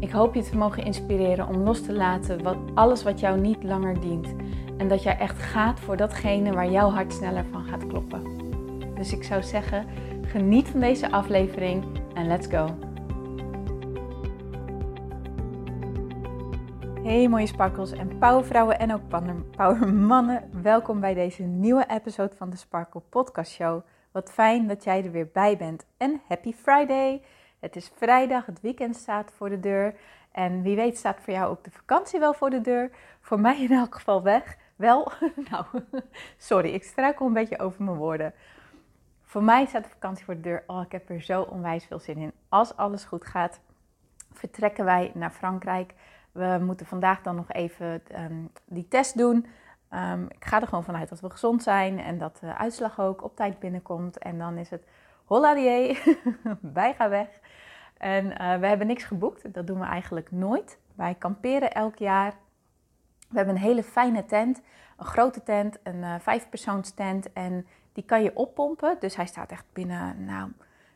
Ik hoop je te mogen inspireren om los te laten wat, alles wat jou niet langer dient. En dat jij echt gaat voor datgene waar jouw hart sneller van gaat kloppen. Dus ik zou zeggen, geniet van deze aflevering en let's go. Hey mooie sparkles en powervrouwen en ook powermannen. Welkom bij deze nieuwe episode van de Sparkle Podcast Show. Wat fijn dat jij er weer bij bent en happy Friday! Het is vrijdag, het weekend staat voor de deur. En wie weet staat voor jou ook de vakantie wel voor de deur. Voor mij in elk geval weg. Wel, nou, sorry, ik struikel een beetje over mijn woorden. Voor mij staat de vakantie voor de deur. Oh, ik heb er zo onwijs veel zin in. Als alles goed gaat, vertrekken wij naar Frankrijk. We moeten vandaag dan nog even um, die test doen. Um, ik ga er gewoon vanuit dat we gezond zijn en dat de uitslag ook op tijd binnenkomt. En dan is het holladier, wij gaan weg. En uh, we hebben niks geboekt, dat doen we eigenlijk nooit. Wij kamperen elk jaar. We hebben een hele fijne tent, een grote tent, een uh, vijfpersoons tent. En die kan je oppompen. Dus hij staat echt binnen, nou,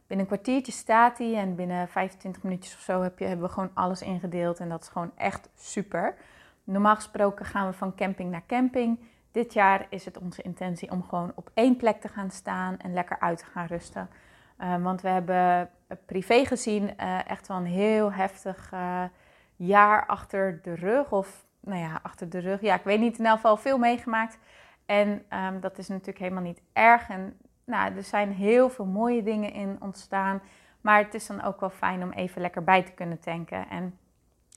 binnen een kwartiertje staat hij. En binnen 25 minuutjes of zo heb je, hebben we gewoon alles ingedeeld. En dat is gewoon echt super. Normaal gesproken gaan we van camping naar camping. Dit jaar is het onze intentie om gewoon op één plek te gaan staan en lekker uit te gaan rusten. Uh, want we hebben privé gezien uh, echt wel een heel heftig uh, jaar achter de rug. Of nou ja, achter de rug. Ja, ik weet niet, in elk geval veel meegemaakt. En um, dat is natuurlijk helemaal niet erg. En nou, er zijn heel veel mooie dingen in ontstaan. Maar het is dan ook wel fijn om even lekker bij te kunnen tanken. En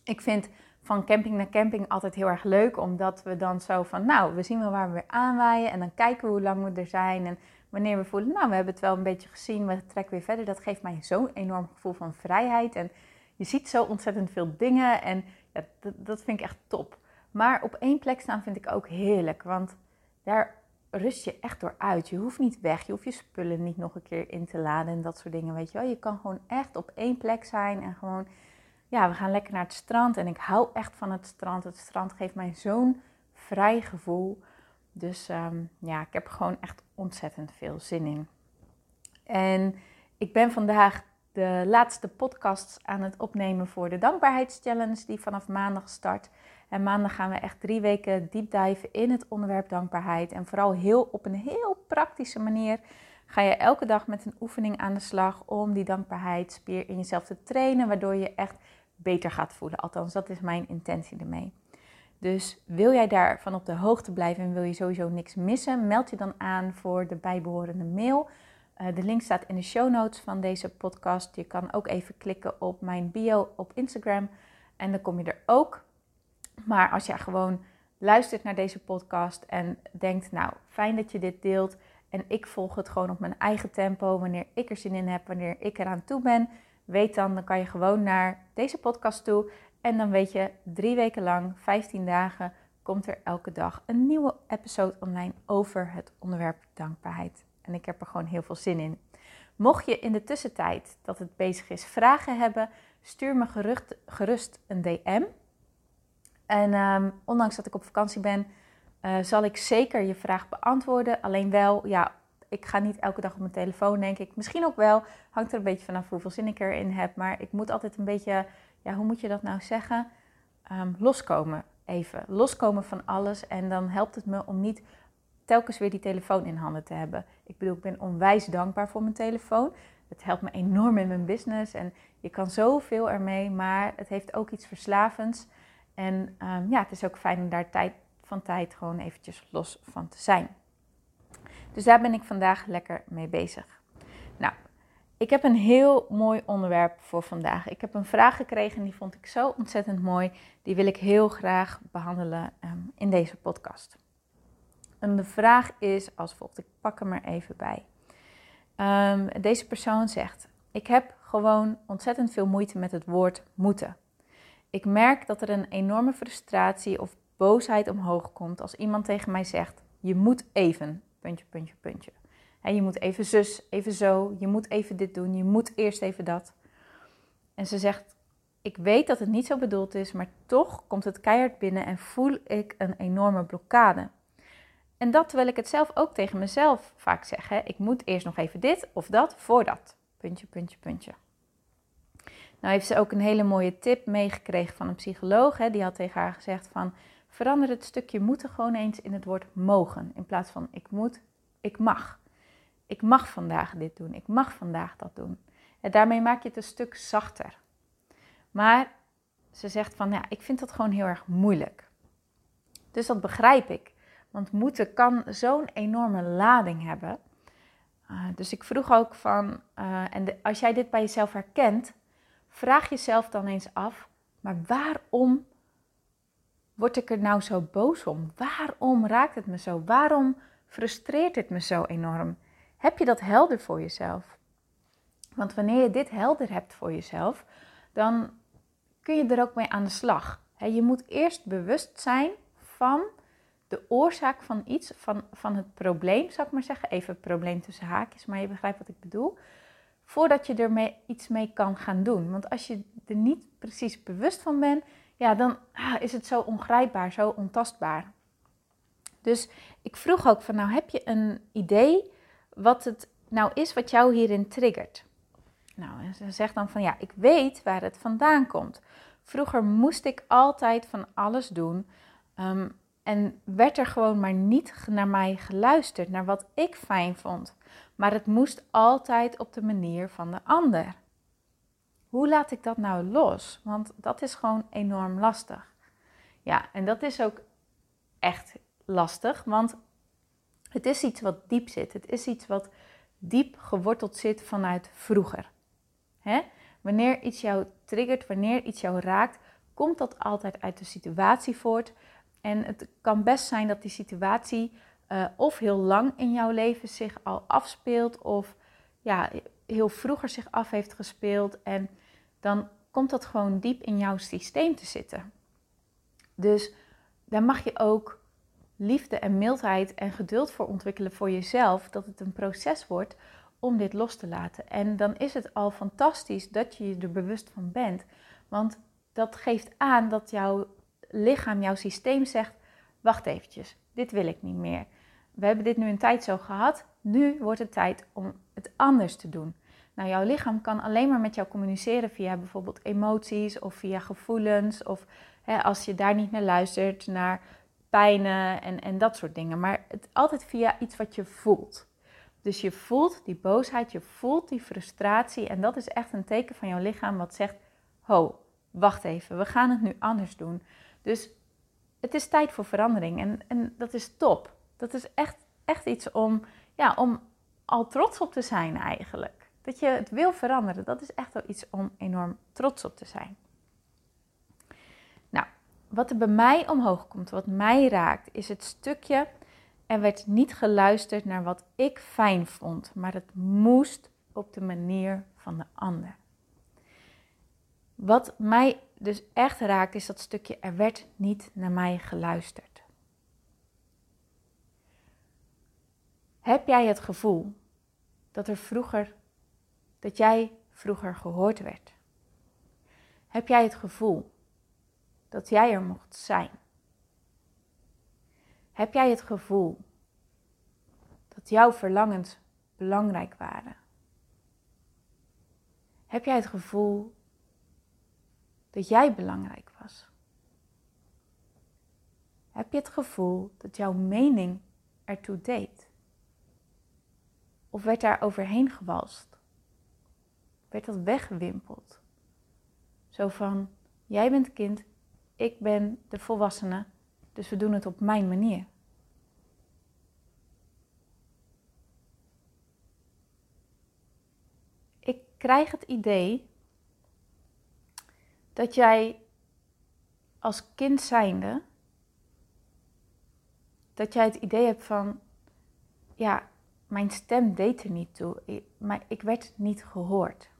ik vind van camping naar camping altijd heel erg leuk. Omdat we dan zo van, nou, we zien wel waar we weer aanwaaien. En dan kijken we hoe lang we er zijn. En wanneer we voelen, nou, we hebben het wel een beetje gezien. We trekken weer verder. Dat geeft mij zo'n enorm gevoel van vrijheid. En je ziet zo ontzettend veel dingen. En dat, dat vind ik echt top. Maar op één plek staan vind ik ook heerlijk. Want daar rust je echt door uit. Je hoeft niet weg. Je hoeft je spullen niet nog een keer in te laden en dat soort dingen. Weet je wel. Je kan gewoon echt op één plek zijn en gewoon ja, we gaan lekker naar het strand. En ik hou echt van het strand. Het strand geeft mij zo'n vrij gevoel. Dus um, ja, ik heb gewoon echt ontzettend veel zin in. En ik ben vandaag de laatste podcast aan het opnemen voor de Dankbaarheidschallenge die vanaf maandag start. En maandag gaan we echt drie weken deep dive in het onderwerp dankbaarheid. En vooral heel op een heel praktische manier ga je elke dag met een oefening aan de slag om die dankbaarheidsspier in jezelf te trainen, waardoor je echt beter gaat voelen. Althans, dat is mijn intentie ermee. Dus wil jij daarvan op de hoogte blijven en wil je sowieso niks missen, meld je dan aan voor de bijbehorende mail. Uh, de link staat in de show notes van deze podcast. Je kan ook even klikken op mijn bio op Instagram en dan kom je er ook. Maar als jij gewoon luistert naar deze podcast en denkt, nou fijn dat je dit deelt en ik volg het gewoon op mijn eigen tempo, wanneer ik er zin in heb, wanneer ik eraan toe ben, weet dan, dan kan je gewoon naar deze podcast toe. En dan weet je, drie weken lang, 15 dagen, komt er elke dag een nieuwe episode online over het onderwerp dankbaarheid. En ik heb er gewoon heel veel zin in. Mocht je in de tussentijd dat het bezig is vragen hebben, stuur me gerust, een DM. En um, ondanks dat ik op vakantie ben, uh, zal ik zeker je vraag beantwoorden. Alleen wel, ja, ik ga niet elke dag op mijn telefoon, denk ik. Misschien ook wel, hangt er een beetje vanaf hoeveel zin ik erin heb. Maar ik moet altijd een beetje, ja, hoe moet je dat nou zeggen? Um, loskomen even. Loskomen van alles. En dan helpt het me om niet telkens weer die telefoon in handen te hebben. Ik bedoel, ik ben onwijs dankbaar voor mijn telefoon. Het helpt me enorm in mijn business en je kan zoveel ermee, maar het heeft ook iets verslavends. En um, ja, het is ook fijn om daar tijd van tijd gewoon eventjes los van te zijn. Dus daar ben ik vandaag lekker mee bezig. Nou, ik heb een heel mooi onderwerp voor vandaag. Ik heb een vraag gekregen en die vond ik zo ontzettend mooi. Die wil ik heel graag behandelen um, in deze podcast. En de vraag is als volgt. Ik pak hem er even bij. Um, deze persoon zegt: Ik heb gewoon ontzettend veel moeite met het woord moeten. Ik merk dat er een enorme frustratie of boosheid omhoog komt als iemand tegen mij zegt: Je moet even, puntje, puntje, puntje. je moet even zus, even zo, je moet even dit doen, je moet eerst even dat. En ze zegt: Ik weet dat het niet zo bedoeld is, maar toch komt het keihard binnen en voel ik een enorme blokkade. En dat terwijl ik het zelf ook tegen mezelf vaak zeg. Hè? Ik moet eerst nog even dit of dat voordat. Puntje, puntje, puntje. Nou heeft ze ook een hele mooie tip meegekregen van een psycholoog. Hè? Die had tegen haar gezegd van... Verander het stukje moeten gewoon eens in het woord mogen. In plaats van ik moet, ik mag. Ik mag vandaag dit doen. Ik mag vandaag dat doen. En daarmee maak je het een stuk zachter. Maar ze zegt van ja, ik vind dat gewoon heel erg moeilijk. Dus dat begrijp ik. Want moeten kan zo'n enorme lading hebben. Uh, dus ik vroeg ook van, uh, en als jij dit bij jezelf herkent, vraag jezelf dan eens af, maar waarom word ik er nou zo boos om? Waarom raakt het me zo? Waarom frustreert het me zo enorm? Heb je dat helder voor jezelf? Want wanneer je dit helder hebt voor jezelf, dan kun je er ook mee aan de slag. je moet eerst bewust zijn van de oorzaak van iets, van, van het probleem, zou ik maar zeggen. Even probleem tussen haakjes, maar je begrijpt wat ik bedoel. Voordat je er mee, iets mee kan gaan doen. Want als je er niet precies bewust van bent, ja, dan ah, is het zo ongrijpbaar, zo ontastbaar. Dus ik vroeg ook van, nou heb je een idee wat het nou is wat jou hierin triggert? Nou, ze zegt dan van, ja, ik weet waar het vandaan komt. Vroeger moest ik altijd van alles doen um, en werd er gewoon maar niet naar mij geluisterd, naar wat ik fijn vond. Maar het moest altijd op de manier van de ander. Hoe laat ik dat nou los? Want dat is gewoon enorm lastig. Ja, en dat is ook echt lastig, want het is iets wat diep zit. Het is iets wat diep geworteld zit vanuit vroeger. Hè? Wanneer iets jou triggert, wanneer iets jou raakt, komt dat altijd uit de situatie voort. En het kan best zijn dat die situatie uh, of heel lang in jouw leven zich al afspeelt, of ja, heel vroeger zich af heeft gespeeld. En dan komt dat gewoon diep in jouw systeem te zitten. Dus daar mag je ook liefde en mildheid en geduld voor ontwikkelen voor jezelf, dat het een proces wordt om dit los te laten. En dan is het al fantastisch dat je je er bewust van bent, want dat geeft aan dat jouw lichaam, jouw systeem zegt: wacht eventjes, dit wil ik niet meer. We hebben dit nu een tijd zo gehad, nu wordt het tijd om het anders te doen. Nou, jouw lichaam kan alleen maar met jou communiceren via bijvoorbeeld emoties of via gevoelens. Of hè, als je daar niet naar luistert, naar pijnen en, en dat soort dingen. Maar het, altijd via iets wat je voelt. Dus je voelt die boosheid, je voelt die frustratie. En dat is echt een teken van jouw lichaam wat zegt: Ho, wacht even, we gaan het nu anders doen. Dus het is tijd voor verandering. En, en dat is top. Dat is echt, echt iets om, ja, om al trots op te zijn eigenlijk. Dat je het wil veranderen, dat is echt wel iets om enorm trots op te zijn. Nou, wat er bij mij omhoog komt, wat mij raakt, is het stukje. Er werd niet geluisterd naar wat ik fijn vond, maar het moest op de manier van de ander. Wat mij dus echt raakt, is dat stukje. Er werd niet naar mij geluisterd. Heb jij het gevoel dat er vroeger dat jij vroeger gehoord werd? Heb jij het gevoel dat jij er mocht zijn? Heb jij het gevoel dat jouw verlangens belangrijk waren? Heb jij het gevoel dat jij belangrijk was? Heb je het gevoel dat jouw mening ertoe deed? Of werd daar overheen gewalst? Werd dat weggewimpeld. Zo van, jij bent kind, ik ben de volwassene, dus we doen het op mijn manier. Ik krijg het idee dat jij als kind zijnde, dat jij het idee hebt van, ja, mijn stem deed er niet toe, maar ik werd niet gehoord.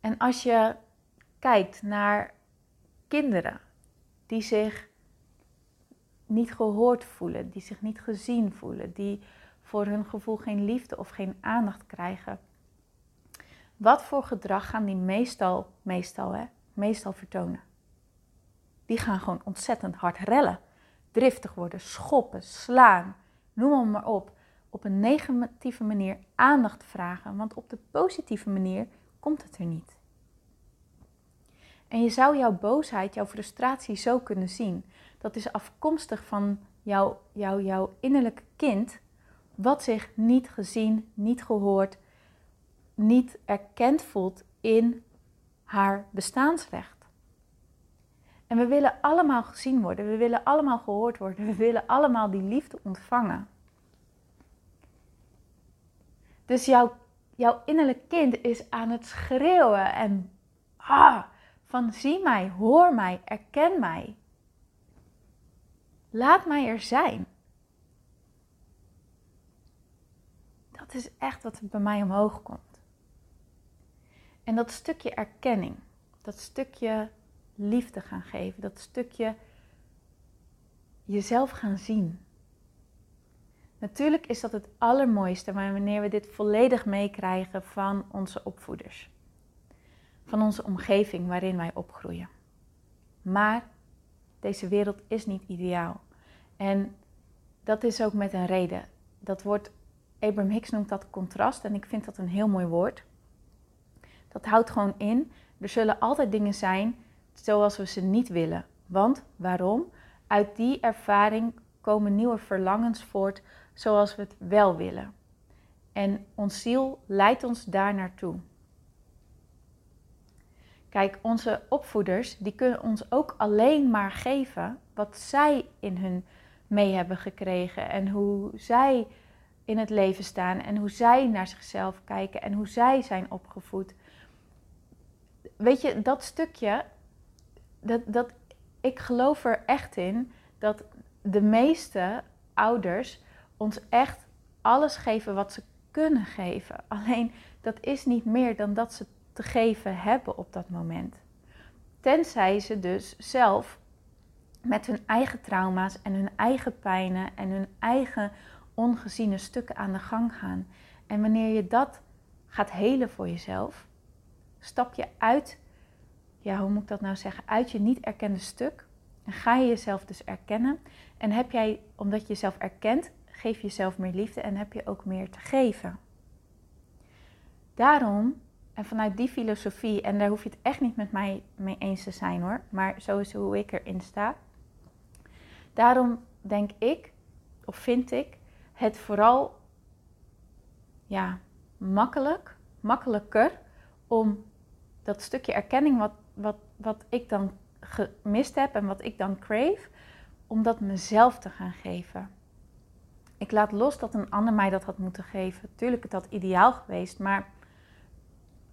En als je kijkt naar kinderen die zich niet gehoord voelen, die zich niet gezien voelen, die voor hun gevoel geen liefde of geen aandacht krijgen. Wat voor gedrag gaan die meestal, meestal, hè, meestal vertonen? Die gaan gewoon ontzettend hard rellen, driftig worden, schoppen, slaan, noem hem maar op. Op een negatieve manier aandacht vragen, want op de positieve manier komt het er niet. En je zou jouw boosheid, jouw frustratie zo kunnen zien. Dat is afkomstig van jouw, jouw, jouw innerlijke kind, wat zich niet gezien, niet gehoord, niet erkend voelt in haar bestaansrecht. En we willen allemaal gezien worden, we willen allemaal gehoord worden, we willen allemaal die liefde ontvangen. Dus jouw, jouw innerlijk kind is aan het schreeuwen en ah, van zie mij, hoor mij, erken mij. Laat mij er zijn. Dat is echt wat bij mij omhoog komt. En dat stukje erkenning, dat stukje liefde gaan geven, dat stukje jezelf gaan zien. Natuurlijk is dat het allermooiste wanneer we dit volledig meekrijgen van onze opvoeders van onze omgeving waarin wij opgroeien. Maar deze wereld is niet ideaal. En dat is ook met een reden. Dat wordt, Abraham Hicks noemt dat contrast en ik vind dat een heel mooi woord. Dat houdt gewoon in, er zullen altijd dingen zijn zoals we ze niet willen. Want waarom? Uit die ervaring komen nieuwe verlangens voort zoals we het wel willen. En ons ziel leidt ons daar naartoe. Kijk, onze opvoeders die kunnen ons ook alleen maar geven wat zij in hun mee hebben gekregen en hoe zij in het leven staan en hoe zij naar zichzelf kijken en hoe zij zijn opgevoed. Weet je, dat stukje, dat, dat, ik geloof er echt in dat de meeste ouders ons echt alles geven wat ze kunnen geven. Alleen dat is niet meer dan dat ze te geven hebben op dat moment. Tenzij ze dus zelf met hun eigen trauma's en hun eigen pijnen en hun eigen ongeziene stukken aan de gang gaan. En wanneer je dat gaat helen voor jezelf, stap je uit, ja, hoe moet ik dat nou zeggen, uit je niet erkende stuk. En ga je jezelf dus erkennen. En heb jij, omdat je jezelf erkent, geef je jezelf meer liefde en heb je ook meer te geven. Daarom en vanuit die filosofie, en daar hoef je het echt niet met mij mee eens te zijn hoor, maar zo is hoe ik erin sta. Daarom denk ik, of vind ik, het vooral ja, makkelijk, makkelijker om dat stukje erkenning wat, wat, wat ik dan gemist heb en wat ik dan crave, om dat mezelf te gaan geven. Ik laat los dat een ander mij dat had moeten geven. Tuurlijk is dat ideaal geweest, maar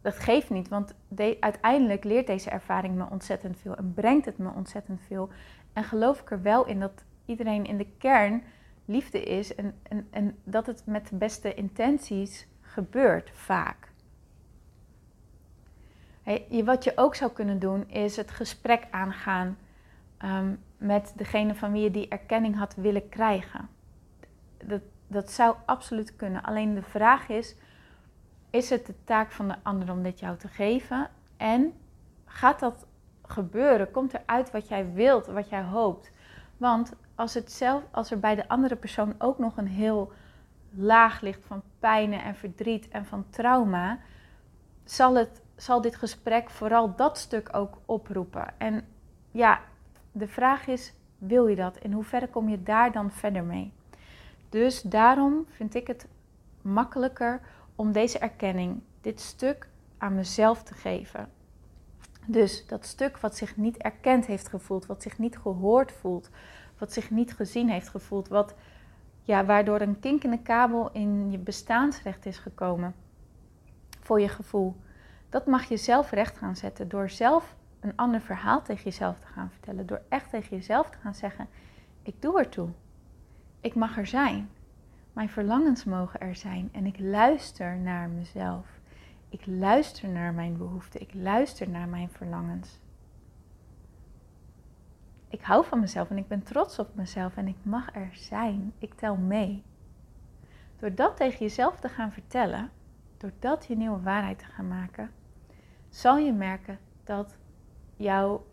dat geeft niet, want uiteindelijk leert deze ervaring me ontzettend veel en brengt het me ontzettend veel. En geloof ik er wel in dat iedereen in de kern liefde is en, en, en dat het met de beste intenties gebeurt vaak. Wat je ook zou kunnen doen is het gesprek aangaan um, met degene van wie je die erkenning had willen krijgen. Dat, dat zou absoluut kunnen. Alleen de vraag is is het de taak van de ander om dit jou te geven? En gaat dat gebeuren? Komt er uit wat jij wilt, wat jij hoopt? Want als, het zelf, als er bij de andere persoon ook nog een heel laag ligt van pijnen en verdriet en van trauma, zal, het, zal dit gesprek vooral dat stuk ook oproepen. En ja, de vraag is: wil je dat? In hoeverre kom je daar dan verder mee? Dus daarom vind ik het makkelijker om deze erkenning, dit stuk aan mezelf te geven. Dus dat stuk wat zich niet erkend heeft gevoeld, wat zich niet gehoord voelt, wat zich niet gezien heeft gevoeld, wat, ja, waardoor een kink in de kabel in je bestaansrecht is gekomen voor je gevoel. Dat mag je zelf recht gaan zetten door zelf een ander verhaal tegen jezelf te gaan vertellen. Door echt tegen jezelf te gaan zeggen: Ik doe ertoe. Ik mag er zijn. Mijn verlangens mogen er zijn en ik luister naar mezelf. Ik luister naar mijn behoeften. Ik luister naar mijn verlangens. Ik hou van mezelf en ik ben trots op mezelf en ik mag er zijn. Ik tel mee. Door dat tegen jezelf te gaan vertellen, door dat je nieuwe waarheid te gaan maken, zal je merken dat jouw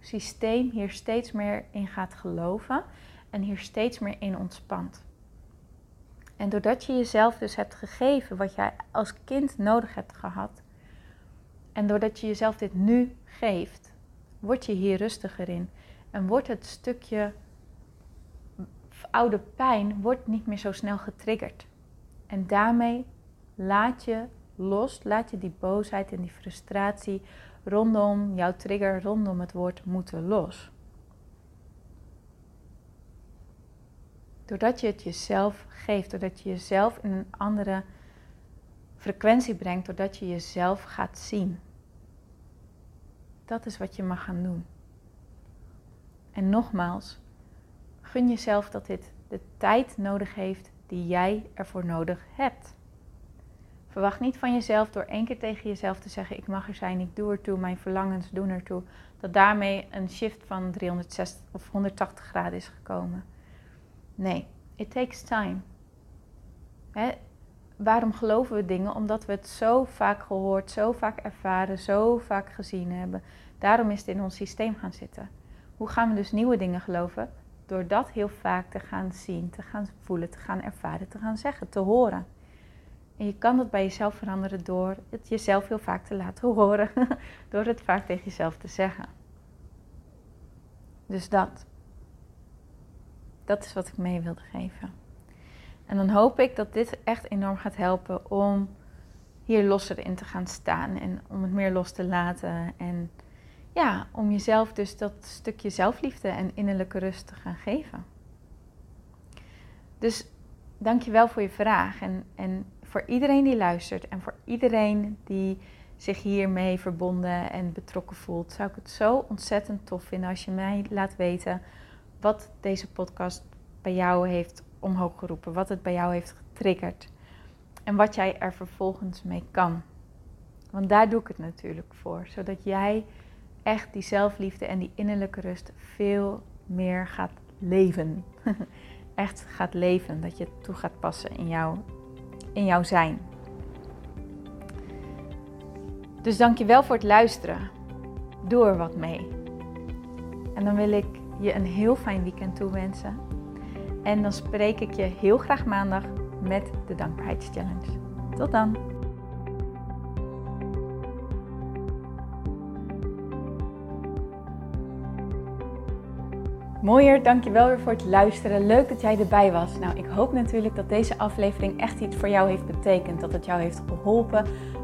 systeem hier steeds meer in gaat geloven en hier steeds meer in ontspant. En doordat je jezelf dus hebt gegeven wat jij als kind nodig hebt gehad, en doordat je jezelf dit nu geeft, word je hier rustiger in. En wordt het stukje oude pijn wordt niet meer zo snel getriggerd. En daarmee laat je los, laat je die boosheid en die frustratie rondom jouw trigger, rondom het woord moeten los. Doordat je het jezelf geeft, doordat je jezelf in een andere frequentie brengt, doordat je jezelf gaat zien. Dat is wat je mag gaan doen. En nogmaals, gun jezelf dat dit de tijd nodig heeft die jij ervoor nodig hebt. Verwacht niet van jezelf door één keer tegen jezelf te zeggen: Ik mag er zijn, ik doe ertoe, mijn verlangens doen ertoe. Dat daarmee een shift van 360 of 180 graden is gekomen. Nee, it takes time. waarom geloven we dingen? Omdat we het zo vaak gehoord, zo vaak ervaren, zo vaak gezien hebben. Daarom is het in ons systeem gaan zitten. Hoe gaan we dus nieuwe dingen geloven? Door dat heel vaak te gaan zien, te gaan voelen, te gaan ervaren, te gaan zeggen, te horen. En je kan dat bij jezelf veranderen door het jezelf heel vaak te laten horen. door het vaak tegen jezelf te zeggen. Dus dat. Dat is wat ik mee wilde geven. En dan hoop ik dat dit echt enorm gaat helpen om hier losser in te gaan staan en om het meer los te laten. En ja, om jezelf dus dat stukje zelfliefde en innerlijke rust te gaan geven. Dus dankjewel voor je vraag. En, en voor iedereen die luistert en voor iedereen die zich hiermee verbonden en betrokken voelt, zou ik het zo ontzettend tof vinden als je mij laat weten wat deze podcast bij jou heeft omhoog geroepen, wat het bij jou heeft getriggerd en wat jij er vervolgens mee kan. Want daar doe ik het natuurlijk voor, zodat jij echt die zelfliefde en die innerlijke rust veel meer gaat leven. echt gaat leven, dat je toe gaat passen in, jou, in jouw zijn. Dus dank je wel voor het luisteren. Doe er wat mee. En dan wil ik je een heel fijn weekend toewensen. En dan spreek ik je heel graag maandag met de Dankbaarheidschallenge. Tot dan! Mooier, dankjewel weer voor het luisteren. Leuk dat jij erbij was. Nou, ik hoop natuurlijk dat deze aflevering echt iets voor jou heeft betekend. Dat het jou heeft geholpen,